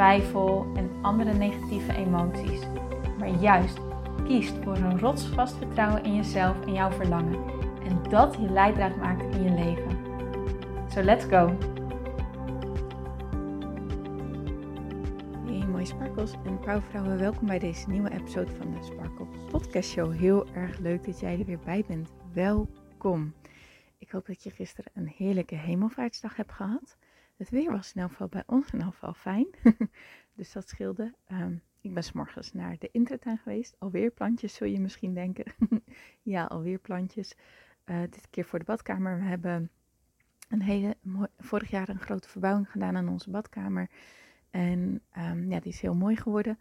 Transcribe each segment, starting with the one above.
twijfel en andere negatieve emoties maar juist kiest voor een rotsvast vertrouwen in jezelf en jouw verlangen. En dat je leidraad maakt in je leven. So let's go! Hey mooie sparkels en powervrouwen, welkom bij deze nieuwe episode van de Sparkle Podcast Show. Heel erg leuk dat jij er weer bij bent. Welkom! Ik hoop dat je gisteren een heerlijke hemelvaartsdag hebt gehad. Het weer was in elk bij ons in elk geval fijn. dus dat scheelde. Um, ik ben s'morgens naar de intratuin geweest. Alweer plantjes, zul je misschien denken. ja, alweer plantjes. Uh, dit keer voor de badkamer. We hebben een hele vorig jaar een grote verbouwing gedaan aan onze badkamer. En um, ja, die is heel mooi geworden.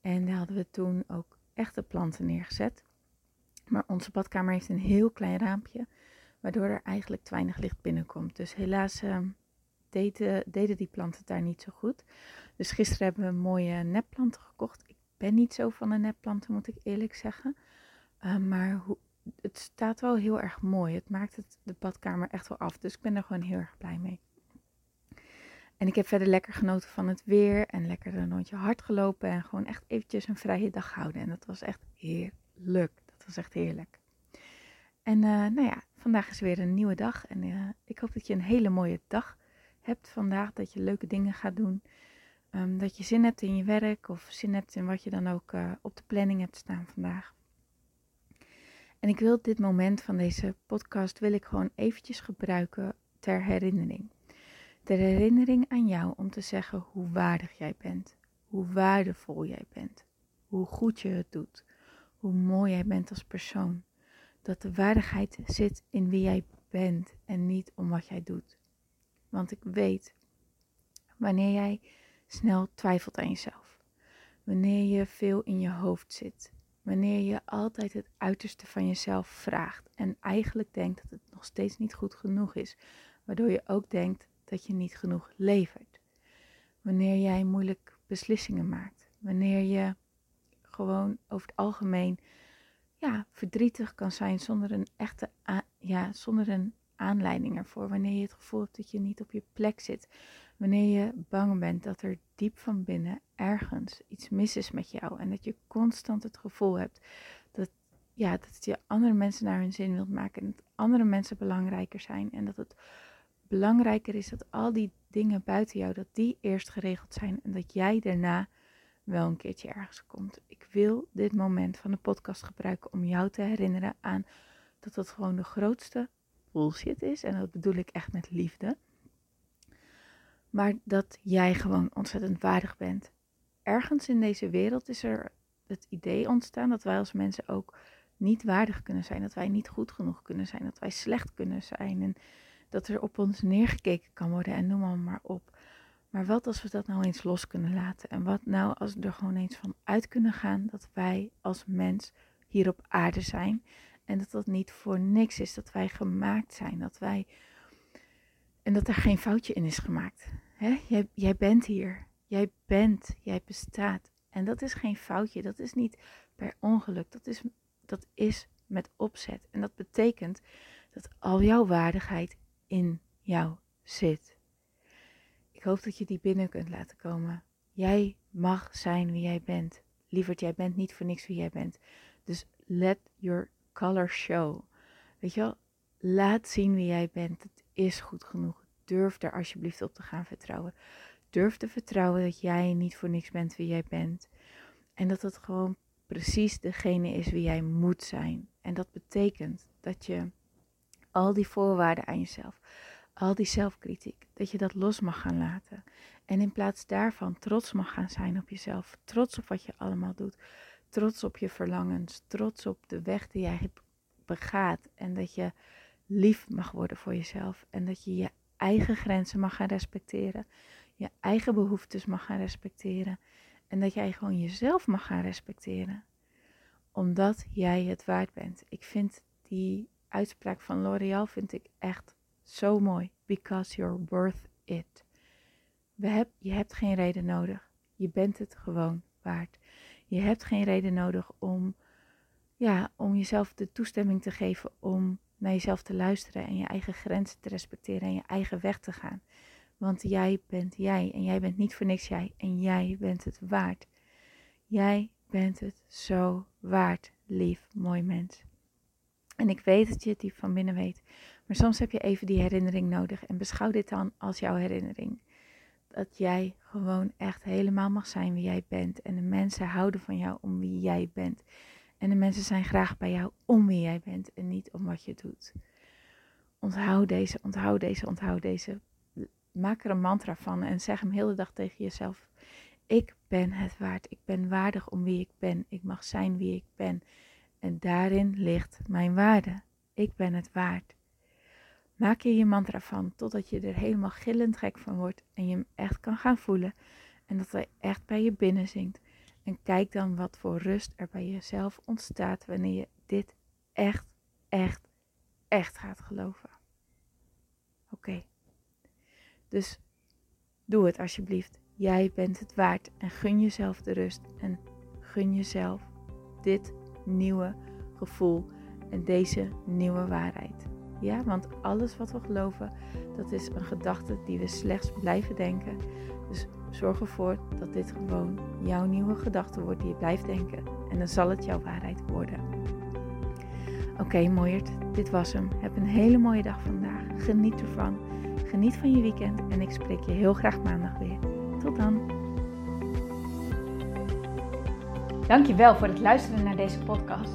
En daar hadden we toen ook echte planten neergezet. Maar onze badkamer heeft een heel klein raampje, waardoor er eigenlijk te weinig licht binnenkomt. Dus helaas uh, deden, die planten daar niet zo goed. Dus gisteren hebben we mooie nepplanten gekocht. Ik ben niet zo van de nepplanten, moet ik eerlijk zeggen. Uh, maar hoe, het staat wel heel erg mooi. Het maakt het, de badkamer echt wel af. Dus ik ben er gewoon heel erg blij mee. En ik heb verder lekker genoten van het weer. En lekker een rondje hard gelopen. En gewoon echt eventjes een vrije dag houden. En dat was echt heerlijk. Dat was echt heerlijk. En uh, nou ja, vandaag is weer een nieuwe dag. En uh, ik hoop dat je een hele mooie dag hebt vandaag. Dat je leuke dingen gaat doen. Um, dat je zin hebt in je werk of zin hebt in wat je dan ook uh, op de planning hebt staan vandaag. En ik wil dit moment van deze podcast wil ik gewoon eventjes gebruiken ter herinnering. Ter herinnering aan jou om te zeggen hoe waardig jij bent, hoe waardevol jij bent, hoe goed je het doet, hoe mooi jij bent als persoon. Dat de waardigheid zit in wie jij bent en niet om wat jij doet. Want ik weet, wanneer jij snel twijfelt aan jezelf. Wanneer je veel in je hoofd zit. Wanneer je altijd het uiterste van jezelf vraagt en eigenlijk denkt dat het nog steeds niet goed genoeg is, waardoor je ook denkt dat je niet genoeg levert. Wanneer jij moeilijk beslissingen maakt. Wanneer je gewoon over het algemeen ja, verdrietig kan zijn zonder een echte ja, zonder een aanleiding ervoor. Wanneer je het gevoel hebt dat je niet op je plek zit. Wanneer je bang bent dat er diep van binnen ergens iets mis is met jou. En dat je constant het gevoel hebt dat, ja, dat je andere mensen naar hun zin wilt maken. En dat andere mensen belangrijker zijn. En dat het belangrijker is dat al die dingen buiten jou, dat die eerst geregeld zijn. En dat jij daarna wel een keertje ergens komt. Ik wil dit moment van de podcast gebruiken om jou te herinneren aan dat dat gewoon de grootste bullshit is. En dat bedoel ik echt met liefde. Maar dat jij gewoon ontzettend waardig bent. Ergens in deze wereld is er het idee ontstaan dat wij als mensen ook niet waardig kunnen zijn. Dat wij niet goed genoeg kunnen zijn. Dat wij slecht kunnen zijn. En dat er op ons neergekeken kan worden en noem maar op. Maar wat als we dat nou eens los kunnen laten? En wat nou als we er gewoon eens van uit kunnen gaan dat wij als mens hier op aarde zijn. En dat dat niet voor niks is. Dat wij gemaakt zijn. Dat wij. En dat er geen foutje in is gemaakt. Jij, jij bent hier. Jij bent. Jij bestaat. En dat is geen foutje. Dat is niet per ongeluk. Dat is, dat is met opzet. En dat betekent dat al jouw waardigheid in jou zit. Ik hoop dat je die binnen kunt laten komen. Jij mag zijn wie jij bent. Lieverd, jij bent niet voor niks wie jij bent. Dus let your color show. Weet je wel, laat zien wie jij bent. Het is goed genoeg. Durf daar alsjeblieft op te gaan vertrouwen. Durf te vertrouwen dat jij niet voor niks bent wie jij bent. En dat het gewoon precies degene is wie jij moet zijn. En dat betekent dat je al die voorwaarden aan jezelf, al die zelfkritiek, dat je dat los mag gaan laten. En in plaats daarvan trots mag gaan zijn op jezelf. Trots op wat je allemaal doet. Trots op je verlangens. Trots op de weg die jij begaat. En dat je lief mag worden voor jezelf. En dat je je eigen grenzen mag gaan respecteren. Je eigen behoeftes mag gaan respecteren. En dat jij gewoon jezelf mag gaan respecteren. Omdat jij het waard bent. Ik vind die uitspraak van L'Oreal vind ik echt zo mooi. Because you're worth it. We je hebt geen reden nodig. Je bent het gewoon waard. Je hebt geen reden nodig om, ja, om jezelf de toestemming te geven om naar jezelf te luisteren en je eigen grenzen te respecteren en je eigen weg te gaan. Want jij bent jij en jij bent niet voor niks jij en jij bent het waard. Jij bent het zo waard, lief, mooi mens. En ik weet dat je het diep van binnen weet. Maar soms heb je even die herinnering nodig. En beschouw dit dan als jouw herinnering. Dat jij gewoon echt helemaal mag zijn wie jij bent. En de mensen houden van jou om wie jij bent. En de mensen zijn graag bij jou om wie jij bent en niet om wat je doet. Onthoud deze, onthoud deze, onthoud deze. Maak er een mantra van en zeg hem heel de dag tegen jezelf. Ik ben het waard. Ik ben waardig om wie ik ben. Ik mag zijn wie ik ben. En daarin ligt mijn waarde. Ik ben het waard. Maak je je mantra van totdat je er helemaal gillend gek van wordt en je hem echt kan gaan voelen en dat hij echt bij je binnen zingt. En kijk dan wat voor rust er bij jezelf ontstaat wanneer je dit echt, echt, echt gaat geloven. Oké. Dus doe het alsjeblieft. Jij bent het waard en gun jezelf de rust en gun jezelf dit nieuwe gevoel en deze nieuwe waarheid. Ja, want alles wat we geloven, dat is een gedachte die we slechts blijven denken. Dus zorg ervoor dat dit gewoon jouw nieuwe gedachte wordt die je blijft denken. En dan zal het jouw waarheid worden. Oké, okay, mooierd, dit was hem. Heb een hele mooie dag vandaag. Geniet ervan. Geniet van je weekend en ik spreek je heel graag maandag weer. Tot dan. Dankjewel voor het luisteren naar deze podcast.